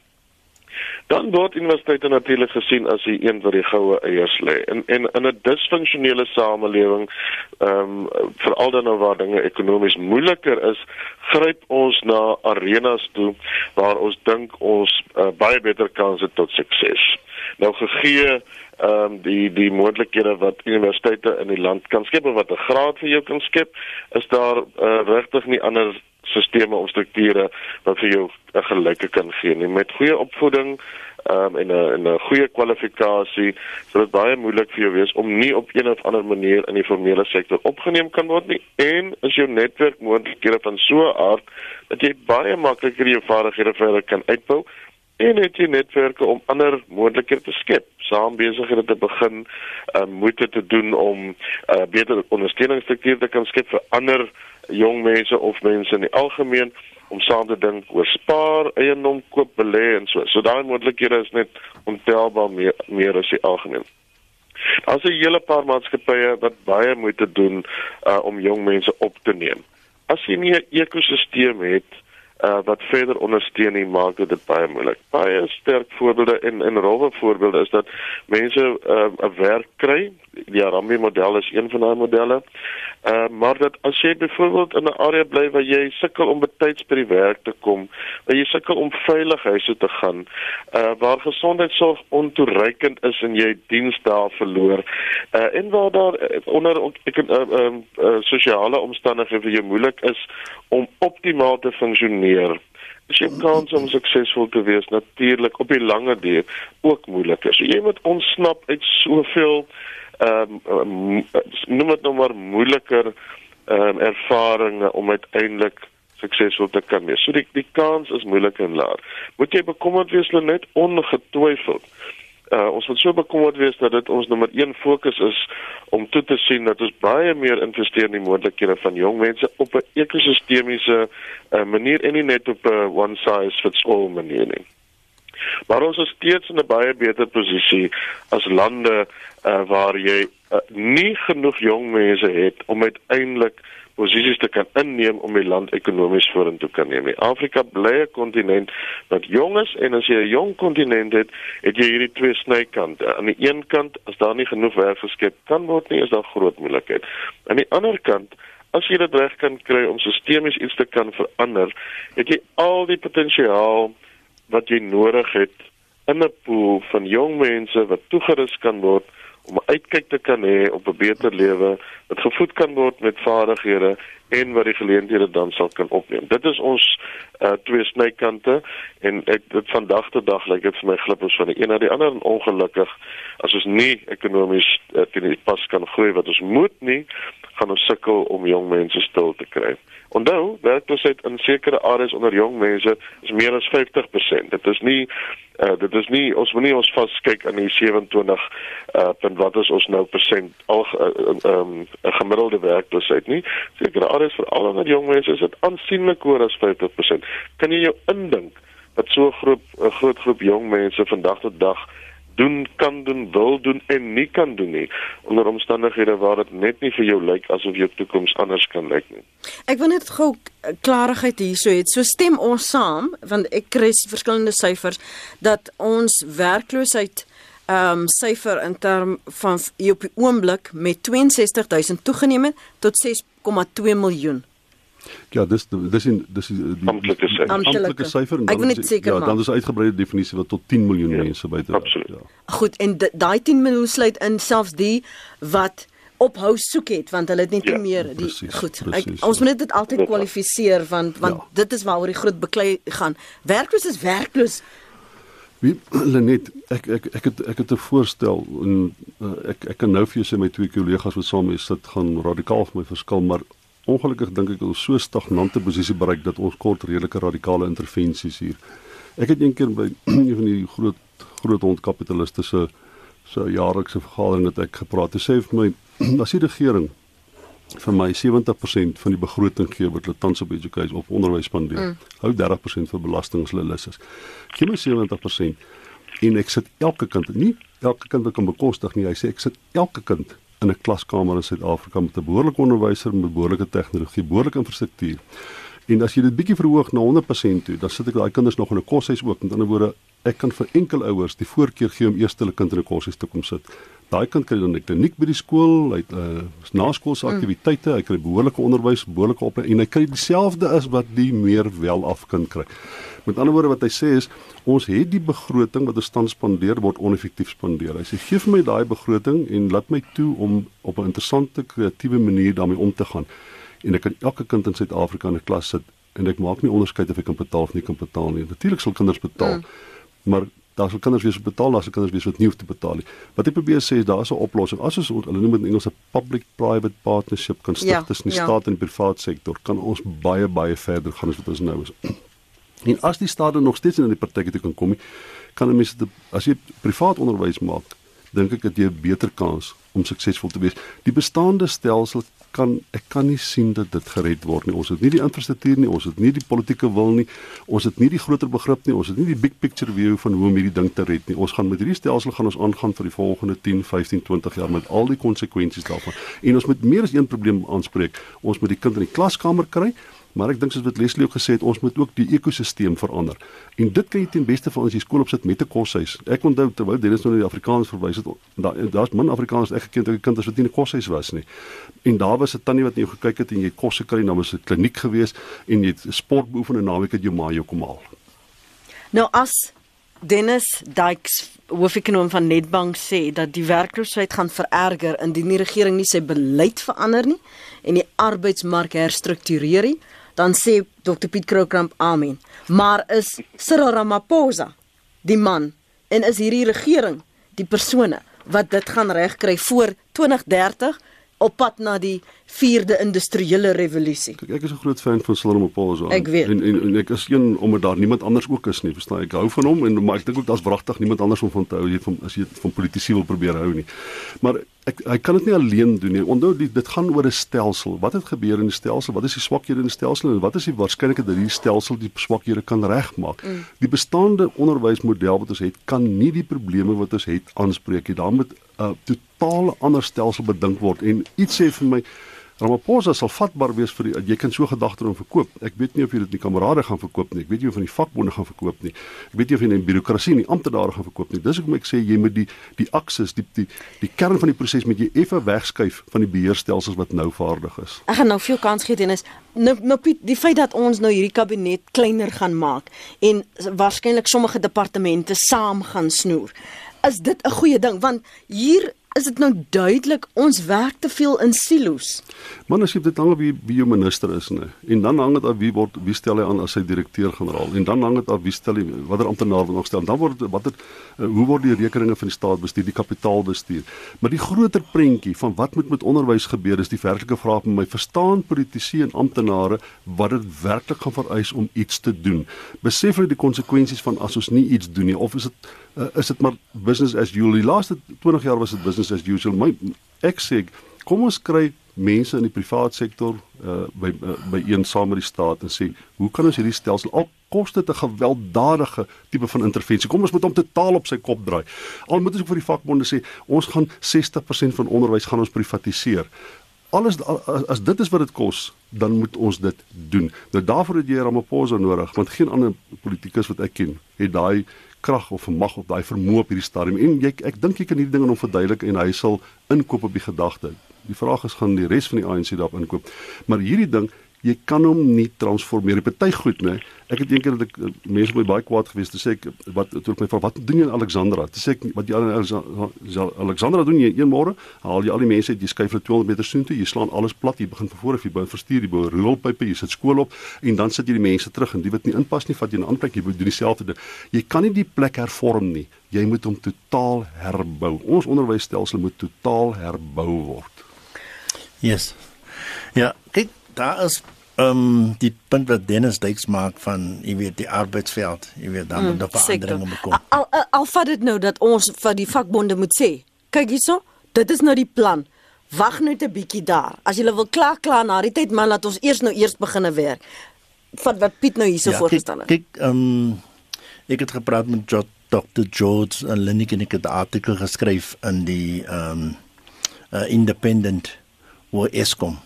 dan word universiteite natuurlik gesien as die een wat die goue eiers lê. En en in 'n disfunksionele samelewing, ehm um, veral dan nou waar dinge ekonomies moeiliker is, gryp ons na arenas toe waar ons dink ons uh, baie beter kanse tot sukses. Nou gegee ehm um, die die moontlikhede wat universiteite in die land kan skep of wat 'n graad vir jou kan skep, is daar uh, regtig nie ander sisteme of strukture wat vir jou 'n gelyke kan gee nie. Met goeie opvoeding um, en 'n en 'n goeie kwalifikasie sal dit baie moeilik vir jou wees om nie op een of ander manier in die formele sektor opgeneem kan word nie. En as jou netwerk moontlikhede van so 'n aard dat jy baie makliker jou vaardighede verder kan uitbou en het jy netwerke om ander moontlikhede te skep. Saam besighede te begin um, moeite te doen om uh, beter ondersteuningsstrukture te kan skep vir ander jong mense of mense in die algemeen om saam te dink oor spaar, eiendom koop, belê en so. So daai moontlikhede is net ontelbaar meer meer as die algemeen. Daar's 'n hele paar maatskappye wat baie moeite doen uh, om jong mense op te neem. As jy nie 'n ekosisteem het uh, wat verder ondersteun nie, maak dit baie moeilik. Baie sterk voorbeelde en en rowwe voorbeelde is dat mense 'n uh, werk kry. Die Arambi model is een van daai modelle. Uh, maar dat as jy byvoorbeeld in 'n area bly waar jy sukkel om betyds by die werk te kom, waar jy sukkel om veilig huis toe te gaan, uh, waar gesondheidsorg ontoereikend is en jy diens daar verloor, uh, en waar daar onder ek uh, uh, uh, sosiale omstandighede vir jou moeilik is om optimaal te funksioneer. Dis jy kans om suksesvol te wees natuurlik op die lange duur ook moeilik. So jy moet ontsnap uit soveel ehm um, noem dit nou maar moeiliker ehm um, ervarings om uiteindelik suksesvol te kan wees. So die die kans is moeilik en laag. Moet jy bekommerd wees hulle net ongetwyfeld. Uh, ons moet so bekommerd wees dat dit ons nommer 1 fokus is om toe te sien dat ons baie meer investeer in die moontlikhede van jong mense op 'n ekosistemiese uh, manier en nie net op 'n one size fits all manier nie. Maar ons is steeds in 'n baie beter posisie as lande uh, waar jy uh, nie genoeg jong mense het om uiteindelik posisies te kan inneem om die land ekonomies vorentoe kan neem. Afrika bly 'n kontinent wat jong is en as jy 'n jong kontinent het, het jy hierdie twee snykante. Aan die een kant, as daar nie genoeg werk geskep kan word nie, is daar groot moeilikheid. Aan die ander kant, as jy dit reg kan kry om sistemies iets te kan verander, het jy al die potensiaal wat jy nodig het in 'n pool van jong mense wat toegerus kan word om uitkyk te kan hê op 'n beter lewe wat gevoed kan word met vaardighede en wat die geleenthede dan sal kan opneem. Dit is ons uh, twee snykante en ek dit vandag tot dag lyk dit vir my glip ons van die een na die ander en ongelukkig as ons nie ekonomies uh, teen die pas kan groei wat ons moet nie, gaan ons sukkel om jong mense stil te kry. Onthou, werkloosheid in sekere areas onder jong mense is meer as 50%. Dit is nie uh, dit is nie ons moenie ons vaskyk aan die 27 uh punt wat is ons nou persent al uh, um, 'n uh, gemiddelde werkloosheid nie. Sekere areas veral onder jong mense is dit aansienlik hoër as 50%. Kan jy jou indink dat so 'n groep 'n groot groep jong mense vandag tot dag doen kan doen, wil doen en nie kan doen nie onder omstandighede waar dit net nie vir jou lyk asof jou toekoms anders kan lyk nie. Ek wil net gou klarigheid hierso het. So stem ons saam want ek kry verskillende syfers dat ons werkloosheid ehm um, syfer in term van op die oomblik met 62000 toegeneem het tot 6,2 miljoen. Ja, dis dis in dis die amptelike syfer. Amptelike syfer en Ek wil net seker ja, maak. dan is 'n uitgebreide definisie wat tot 10 miljoen Ja, mense buite absoluut. Ja. Goed, en daai 10 miljoen sluit in selfs die wat ophou soek het want hulle het net nie Ja, meer die presies, goed. Ek, ons ja. moet dit altyd Ja. kwalifiseer want want Ja. dit is waaroor die groot beklei gaan. Werkloos is werkloos. Wie Lenet, ek ek ek het ek het 'n voorstel en uh, ek ek kan nou vir jou sê my twee kollegas wat saam is sit gaan radikaal vir my verskil, maar ongelukkig dink ek ons so stagnante posisie bereik dat ons kort redelike radikale intervensies hier. Ek het eendag by een van die groot groot hondkapitaliste se se jaarlikse vergadering het ek gepraat. Hy sê vir my as die regering vir my 70% van die begroting gee wat hulle tans op education of onderwys spandeer. Mm. Hou 30% vir belasting as hulle lus is. Gee my 70% en ek sit elke kind, nie elke kind wat kan bekostig nie. Hy sê ek sit elke kind in 'n klaskamer in Suid-Afrika met 'n behoorlike onderwyser met behoorlike tegnologie, behoorlike infrastruktuur. En as jy dit bietjie verhoog na 100% toe, dan sit ek daai kinders nog in 'n koshuis ook. Met ander woorde, ek kan vir enkel ouers die voorkeur gee om eers hulle kind in 'n koshuis te kom sit. Daai kind kry dan 'n kliniek by die skool, hy het uh, naskoolse aktiwiteite, hy kry behoorlike onderwys, behoorlike opleiding en hy kry dieselfde as wat die meer wel af kind kry. Met ander woorde wat hy sê is ons het die begroting wat ons tans spandeer word oneffektief spandeer. Hy sê gee vir my daai begroting en laat my toe om op 'n interessante kreatiewe manier daarmee om te gaan. En ek kan elke kind in Suid-Afrika in 'n klas sit en ek maak nie onderskeid of hy kan betaal of nie kan betaal nie. Natuurlik sal kinders betaal. Mm. Maar daar sal kinders wees wat betaal, daar sal kinders wees wat nie hoef te betaal nie. Wat ek probeer sê is daar's 'n oplossing. As ons hulle noem dit in Engels 'n public-private partnership kan stig Ja, tussen die ja. staat en die privaat sektor, kan ons baie baie verder gaan as wat ons nou is. En as die staat nog steeds in die praktyk toe kan kom, kan 'n mens dit as jy privaat onderwys maak, dink ek dat jy 'n beter kans om suksesvol te wees. Die bestaande stelsel kan ek kan nie sien dat dit gered word nie. Ons het nie die infrastruktuur nie, ons het nie die politieke wil nie, ons het nie die groter begrip nie, ons het nie die big picture view van hoe om hierdie ding te red nie. Ons gaan met hierdie stelsel gaan ons aangaan vir die volgende 10, 15, 20 jaar met al die konsekwensies daarvan. En ons moet meer as een probleem aanspreek. Ons moet die kind in die klaskamer kry, Maar ek dink soos wat Leslie ook gesê het, ons moet ook die ekosisteem verander. En dit kan jy ten beste van as jy skool opsit met 'n koshuis. Ek onthou terwyl Dennis nou na die Afrikaans verwys het, daar daar's min Afrikaners ek geken het, ek kinders wat nie in 'n koshuis was nie. En daar was 'n tannie wat na jou gekyk het en jy kos gekry, dan was 'n kliniek gewees en jy sport beoefen en naweek het jou ma jou kom haal. Nou as Dennis Dykes hoofekonoom van Nedbank sê dat die werkloosheid gaan vererger indien die regering nie sy beleid verander nie en die arbeidsmark herstruktureer nie, dan sê Dr Piet Kroukamp amen. Maar is Cyril Ramaphosa die man en is hierdie regering die persone wat dit gaan regkry voor 2030 op pad na die 4de industriële revolusie? Ek is 'n groot fan van Cyril Ramaphosa. Ek weet. En, en en ek is een omdat daar niemand anders ook is nie, verstaan ek hou van hom en maar ek dink ook daar's wragtig niemand anders om van te hou jy van as jy van politici wil probeer hou nie. Maar ek hy kan dit nie alleen doen nie. Onthou die, dit gaan oor 'n stelsel. Wat het gebeur in die stelsel? Wat is die swakhede in die stelsel en wat is die waarskynlikheid dat hierdie stelsel die swakhede kan regmaak? Mm. Die bestaande onderwysmodel wat ons het, kan nie die probleme wat ons het aanspreek nie. Daar moet 'n uh, totale ander stelsel bedink word en iets sê vir my Ramaphosa sal vatbaar wees vir die jy kan so gedagte om verkoop. Ek weet nie of jy dit in die kamerade gaan verkoop nie. Ek weet nie of van die vakbonde gaan verkoop nie. Ek weet nie of jy in die birokrasie en die amptenare gaan verkoop nie. Dis hoekom ek sê jy moet die die akses, die die die kern van die proses met jy effe wegskuif van die beheerstelsels wat nou vaardig is. Ek gaan nou veel kans gee Dennis. Nou nou Piet, die feit dat ons nou hierdie kabinet kleiner gaan maak en waarskynlik sommige departemente saam gaan snoer. Is dit 'n goeie ding want hier is dit nou duidelik ons werk te veel in silo's. Man as jy dit hang af wie wie jou minister is nê. En dan hang dit af wie word wie stel hy aan as sy direkteur-generaal en dan hang dit af wie stel hy watter amptenaar word nog stel. Dan word watter uh, hoe word die rekeninge van die staat bestuur, die kapitaalbestuur. Maar die groter prentjie van wat moet met onderwys gebeur is die werklike vraag vir my verstaan politici en amptenare wat dit werklik gaan vereis om iets te doen. Besef hulle die konsekwensies van as ons nie iets doen nie of is dit uh, is dit maar business as usual. Die laaste 20 jaar was dit business as usual. My ek sê kom ons kry mense in die privaat sektor uh, by uh, by een saam met die staat en sê hoe kan ons hierdie stelsel al kos dit 'n gewelddadige tipe van intervensie kom ons moet hom totaal op sy kop draai al moet ons ook vir die vakbonde sê ons gaan 60% van onderwys gaan ons privatiseer alles as, dit is wat dit kos dan moet ons dit doen nou daarvoor het jy Ramaphosa nodig want geen ander politikus wat ek ken het daai krag of mag of daai vermoë op hierdie stadium en jy ek dink jy kan hierdie ding aan hom verduidelik en hy sal inkoop op die gedagte Die vraag is gaan die res van die ANC daarop inkoop. Maar hierdie ding, jy kan hom nie transformeer. Die party goed, né? Ek het eendag dat ek eh, mense my baie kwaad gewees te sê ek wat toe ek my vra wat doen jy in Alexandra? Te sê ek wat jy in Alexandra doen jy een môre, haal jy al die mense uit, jy skuif hulle 200 meter soontoe, jy slaan alles plat, jy begin van voor af, jy begin verstuur, jy bou rioolpype, jy sit skool op en dan sit jy die mense terug en die wat nie inpas nie, vat jy 'n ander plek, jy doen dieselfde ding. Jy kan nie die plek hervorm nie. Jy moet hom totaal herbou. Ons onderwysstelsel moet totaal herbou word. Yes. Ja, kyk, daar is ehm um, die punt wat Dennis Dykes maak van, jy weet, die arbeidsveld, jy weet, dan moet mm, daar veranderinge kom. Al al, al vat dit nou dat ons vir die vakbonde moet sê, kyk hierso, dit is nou die plan. Wag net 'n bietjie daar. As jy wil klaar klaar na die tyd, man, laat ons eers nou eers begine werk. Vat wat Piet nou hierso ja, voorgestel het. Kyk, ehm um, ek het gepraat met jo Dr. George en Lenny en ek het 'n artikel geskryf in die ehm um, uh, Independent oor Eskom.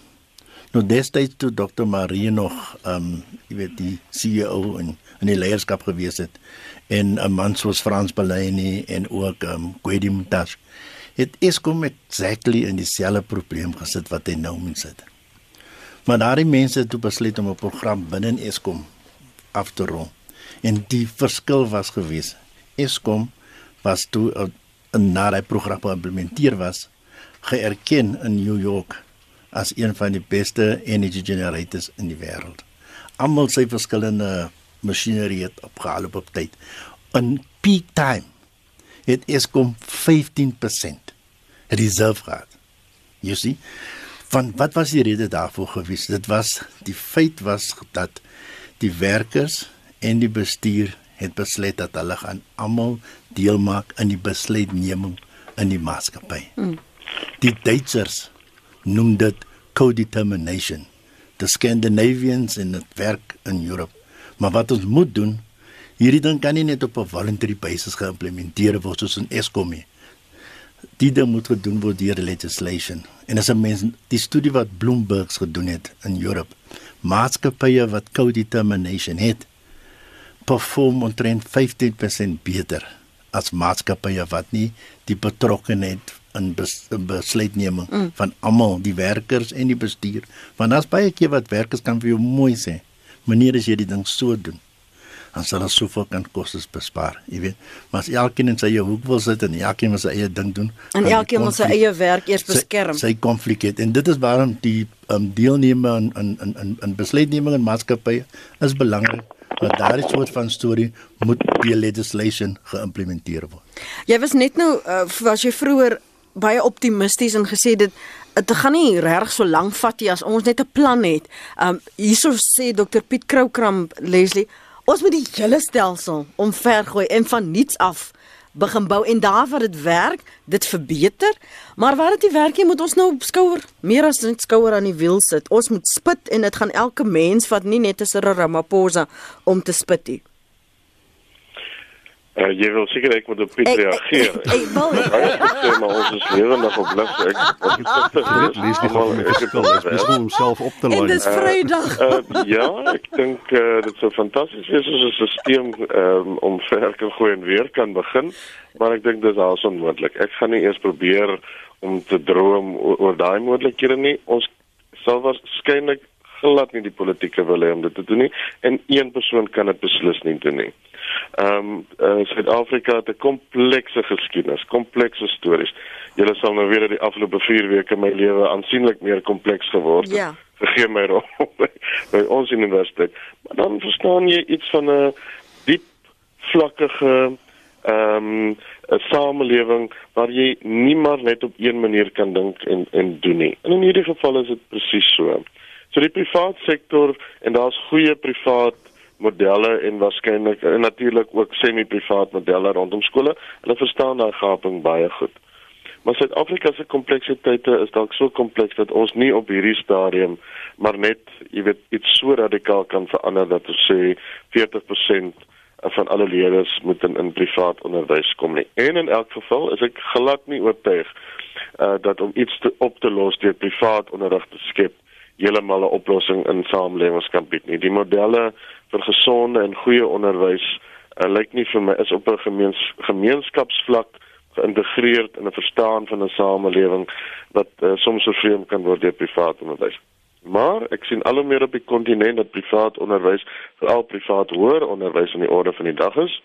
Nou destyds toe Dr Marie nog ehm um, jy weet die CEO en in die leierskap gewees het en 'n man soos Frans Bellini en ook ehm um, Gwedi Mtash het Eskom exactly in dieselfde probleem gesit wat hy nou moet sit. Maar daardie mense het toe besluit om 'n program binne Eskom af te rol. En die verskil was gewees. Eskom was toe 'n naai program geïmplementeer was geerken in New York as een van die beste energy generators in die wêreld. Almal sy verskillende masjinerie het opgehaal op tyd. In peak time het Eskom 15% reserve gehad. You see? Van wat was die rede daarvoor gewees? Dit was die feit was dat die werkers en die bestuur het besluit dat hulle gaan almal deel maak in die besluitneming in die maatskappy. Mm. Die Duitsers noem dit co-determination. The Scandinavians in het werk in Europe. Maar wat ons moet doen, hierdie ding kan nie net op 'n voluntary basis geïmplementeer word soos in Eskom nie. Dit moet gedoen word deur legislation. En as 'n mens die studie wat Bloomberg's gedoen het in Europe, maatskappye wat co-determination het, perform omtrent 15% beter as maatskappye wat nie die betrokkenheid in, bes, in besluitneming mm. van almal, die werkers en die bestuur. Want daar's baie keer wat werkers kan vir jou mooi sê, "Meneer, as jy die ding so doen, dan sal ons soveel kan kostes bespaar." Jy weet, maar as elkeen in sy eie hoek wil sit en elkeen wil sy eie ding doen, en elkeen wil sy eie werk eers beskerm. Sy, sy konflik het en dit is waarom die um, deelname in in in in besluitneming in maatskappye is belangrik maar daardie soort van storie moet die legislation geïmplementeer word. Jy was net nou uh, was jy vroeër baie optimisties en gesê dit dit gaan nie reg so lank vat nie as ons net 'n plan het. Um hierso sê Dr Piet Kroukram Leslie, ons moet die hele stelsel omvergooi en van niets af begin bou en daar waar dit werk, dit verbeter, maar waar dit nie werk nie, moet ons nou skouer meer as net skouer aan die wiel sit. Ons moet spit en dit gaan elke mens vat nie net 'n Cyril Ramaphosa om te spit nie. Uh, jy wil seker ek moet op Piet reageer. Ek, wil sê maar ons is lewendig op lig. Ek wat lees nie mal ek het al dis om homself op te lei. Dis Vrydag. Uh, ja, ek dink uh, dit sou fantasties wees as 'n stelsel um, om werk en gooi en weer kan begin, maar ek dink dit is al onmoontlik. Ek gaan nie eers probeer om te droom oor, oor daai moontlikhede nie. Ons sal waarskynlik glad nie die politieke wil hê om dit te doen nie en een persoon kan dit beslis nie doen nie. Ehm um, uh, Suid-Afrika het 'n komplekse geskiedenis, komplekse stories. Julle sal nou weer die afgelope 4 weke my lewe aansienlik meer kompleks geword het. Ja. Gegee my rol by, by ons universiteit. Maar dan verstaan jy iets van 'n diep vlakkige ehm um, 'n samelewing waar jy nie maar net op een manier kan dink en en doen nie. En in hierdie geval is dit presies so. So die privaat sektor en daar's goeie privaat modelle en waarskynlik en natuurlik ook semi-privaat modelle rondom skole. Hulle verstaan daai gaping baie goed. Maar Suid-Afrika se kompleksiteite is dalk so kompleks dat ons nie op hierdie stadium maar net, jy weet, iets so radikaal kan verander dat ons sê 40% van alle leerders moet in, in privaat onderwys kom nie. En in elk geval is ek glad nie oortuig uh dat om iets te, op te los deur privaat onderrig te skep heeltemal 'n oplossing in samelewings kan bied nie. Die modelle vir gesonde en goeie onderwys uh, lyk nie vir my is op 'n gemeens, gemeenskapsvlak geïntegreerd in 'n verstaan van 'n samelewing wat uh, soms so vreemd kan word deur privaat onderwys. Maar ek sien al hoe meer op die kontinent dat privaat onderwys, veral privaat hoër onderwys aan die orde van die dag is.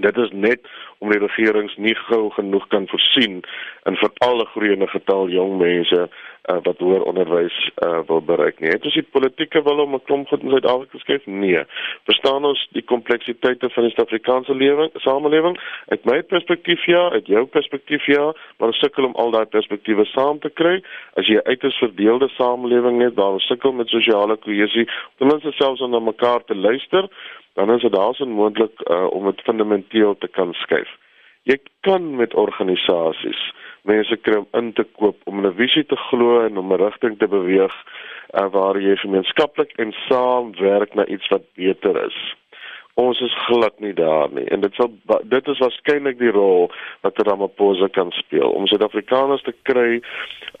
Dit is net om die regerings nie gou genoeg kan voorsien in veral 'n groeiende getal jong mense uh, wat hoër onderwys uh, wil bereik nie. Het ons die politieke wil om 'n klomp goed in Suid-Afrika skryf? Nee. Verstaan ons die kompleksiteite van die Suid-Afrikaanse lewing, samelewing? Uit my perspektief ja, uit jou perspektief ja, maar ons sukkel om al daai perspektiewe saam te kry. As jy 'n verdeelde samelewing net waar ons sukkel met sosiale kohesie, ten minste selfs om na mekaar te luister, dan is dit daar's onmoontlik uh, om dit fundamenteel te kan skuif. Jy kan met organisasies mense kry om in te koop om 'n visie te glo en om 'n rigting te beweeg uh, waar jy gemeenskaplik en saam werk na iets wat beter is ons is glad nie daar nie en dit sal dit is waarskynlik die rol wat Ramaphosa kan speel. Om Suid-Afrikaners te kry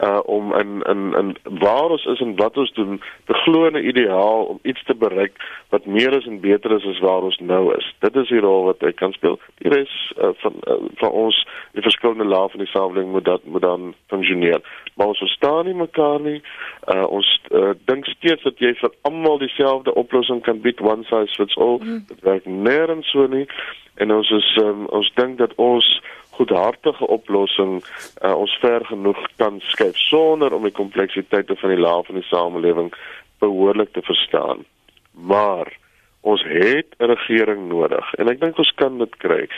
uh om in in in waar ons is en wat ons doen te glo in 'n ideaal om iets te bereik wat meer is en beter is as waar ons nou is. Dit is die rol wat hy kan speel. Die res uh, van uh, van ons die verskillende lae van die samelewing moet dat moet dan funksioneer. Maar ons verstaan nie mekaar nie. Uh ons uh, dink steeds dat jy vir almal dieselfde oplossing kan bied one size fits all. Mm werk nêrens so nie en ons is um, ons dink dat ons goedhartige oplossing uh, ons ver genoeg kan skep sonder om die kompleksiteite van die laag van die samelewing behoorlik te verstaan. Maar ons het 'n regering nodig en ek dink ons kan dit kry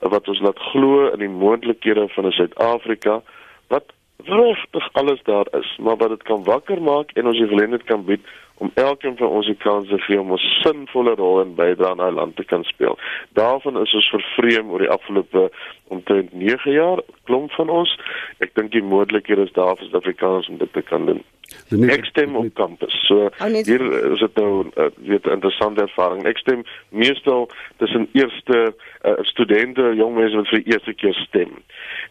wat ons laat glo in die moontlikhede van 'n Suid-Afrika wat regtig alles daar is, maar wat dit kan wakker maak en ons die geleentheid kan bied om elkeen van ons die kans te gee om 'n sinvolle rol in bydra aan our land te kan speel. Daarvan is ons vervreem oor die afgelope omtrent 9 jaar klomp van ons. Ek dink die moontlikhede is daar vir Suid-Afrikaners om dit te kan doen. Ek stem op kampus. So oh, hier is dit nou 'n uh, interessante ervaring. Ek stem meestal tussen eerste uh, studente, jong mense wat vir die eerste keer stem.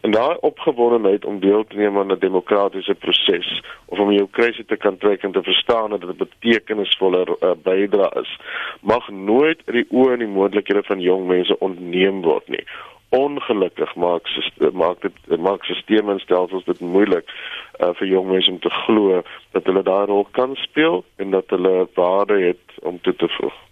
En daai opgewondenheid om deel te neem aan 'n demokratiese proses of om jou kruisie te kan trek en te verstaan dat dit 'n betekenisvolle uh, bydra is, mag nooit uit die oë en die moontlikhede van jong mense ontneem word nie ongelukkig maak maak dit maak sisteme en stelsels dit moeilik uh, vir jong mense om te glo dat hulle daai rol kan speel en dat hulle waarde het om toe te voeg.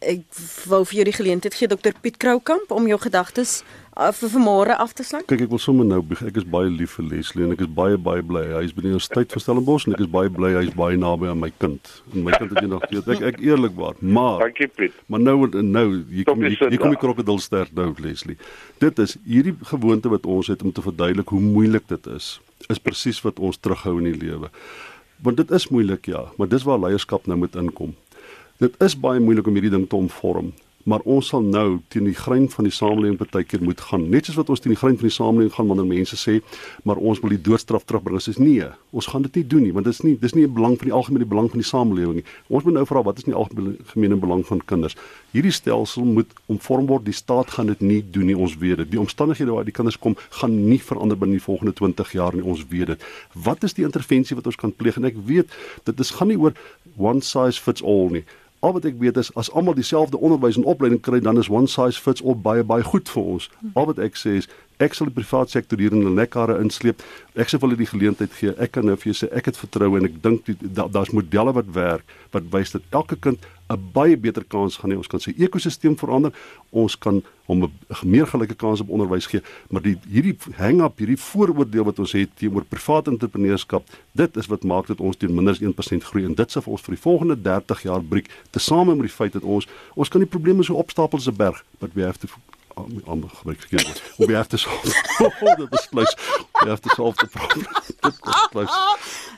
Ek wou vir jou die geleentheid gee Dr Piet Kroukamp om jou gedagtes uh, vir vanmôre af te sluit. Kyk ek wil sommer nou ek is baie lief vir Leslie en ek is baie baie bly hy is by die Universiteit van Stellenbosch en ek is baie bly hy is baie naby aan my kind. En my kind het eendag weet ek ek eerlikwaar, maar Dankie Piet. Maar nou nou jy kom jy, jy kom die krokodil sterk nou Leslie. Dit is hierdie gewoonte wat ons het om te verduidelik hoe moeilik dit is. Is presies wat ons terughou in die lewe. Want dit is moeilik ja, maar dis waar leierskap nou moet inkom. Dit is baie moeilik om hierdie ding te omvorm maar ons sal nou teen die grein van die samelewing partykeer moet gaan. Net soos wat ons teen die grein van die samelewing gaan wanneer mense sê, maar ons wil die doodstraf terugbring. Ons sê nee, ons gaan dit nie doen nie, want dit is nie dis nie 'n belang van die algemene belang van die samelewing nie. Ons moet nou vra wat is nie algemene belang van kinders? Hierdie stelsel moet omvorm word. Die staat gaan dit nie doen nie, ons weet dit. Die omstandighede waar die kinders kom, gaan nie verander binne die volgende 20 jaar nie, ons weet dit. Wat is die intervensie wat ons kan pleeg? En ek weet dit is gaan nie oor one size fits all nie. Al wat ek weet is as almal dieselfde onderwys en opleiding kry, dan is one size fits all baie baie goed vir ons. Al wat ek sê is ek sal die private sektor hier in 'n lekkare insleep. Ek sê vir hulle die geleentheid gee. Ek kan nou vir jou sê ek het vertroue en ek dink daar's da, modelle wat werk wat wys dat elke kind 'n baie beter kans gaan hê. Ons kan sy ekosisteem verander. Ons kan hom 'n meer gelyke kans op onderwys gee, maar die hierdie hang-up, hierdie vooroordeel wat ons het teenoor private entrepreneurskap, dit is wat maak dat ons teen minder as 1% groei en dit sê vir ons vir die volgende 30 jaar breek, tesame met die feit dat ons ons kan die probleme so opstapel as 'n berg, but we have to ander gebruik verkeerd word. To solve. Oh, dit is plus. We have to solve the problem. Dit is plus.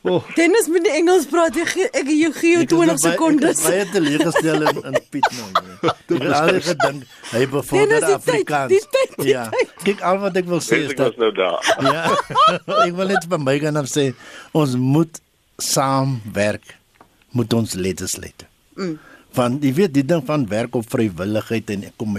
Oh, Dennis moet nie Engels praat. Ek ek gee jou gee jou 20 sekondes. Ek het baie teleurgestel in, in Piet nou. nee. Ek het al gedink hy bevorder Dennis, die tyd, Afrikaans. die tyd, die ja. Kyk al wat ek wil sê is Ek was dat nou daar. ja. ek wil net by my gaan af sê ons moet saamwerk moet ons legislate. Mm. Van jy weet die ding van werk op vrywilligheid en ek kom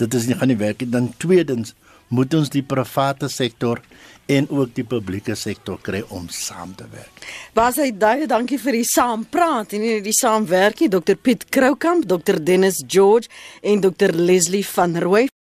dit is nie gaan nie werk nie. Dan tweedens moet ons die private sektor en ook die publieke sektor kry om saam te werk. Was hy baie dankie vir die saampraat en die saamwerk nie. Dr Piet Kroukamp, Dr Dennis George en Dr Leslie van Rooi